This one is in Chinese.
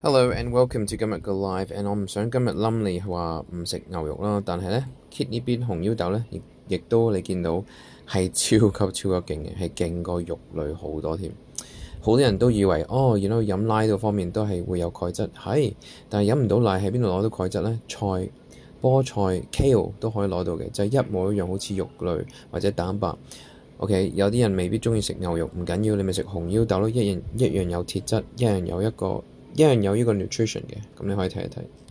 Hello and welcome to 今日嘅 live。and 我唔想今日冧你话唔食牛肉啦，但系咧 k i t 呢边红腰豆咧，亦亦都你见到系超级超级劲嘅，系劲过肉类好多添。好多人都以为哦，原来饮奶度方面都系会有钙质，系但系饮唔到奶，喺边度攞到钙质咧？菜菠菜、kale 都可以攞到嘅，就一模一样，好似肉类或者蛋白。OK，有啲人未必中意食牛肉，唔紧要，你咪食红腰豆咯，一样一样有铁质，一样有一个。一樣有呢個 nutrition 嘅，咁你可以睇一睇。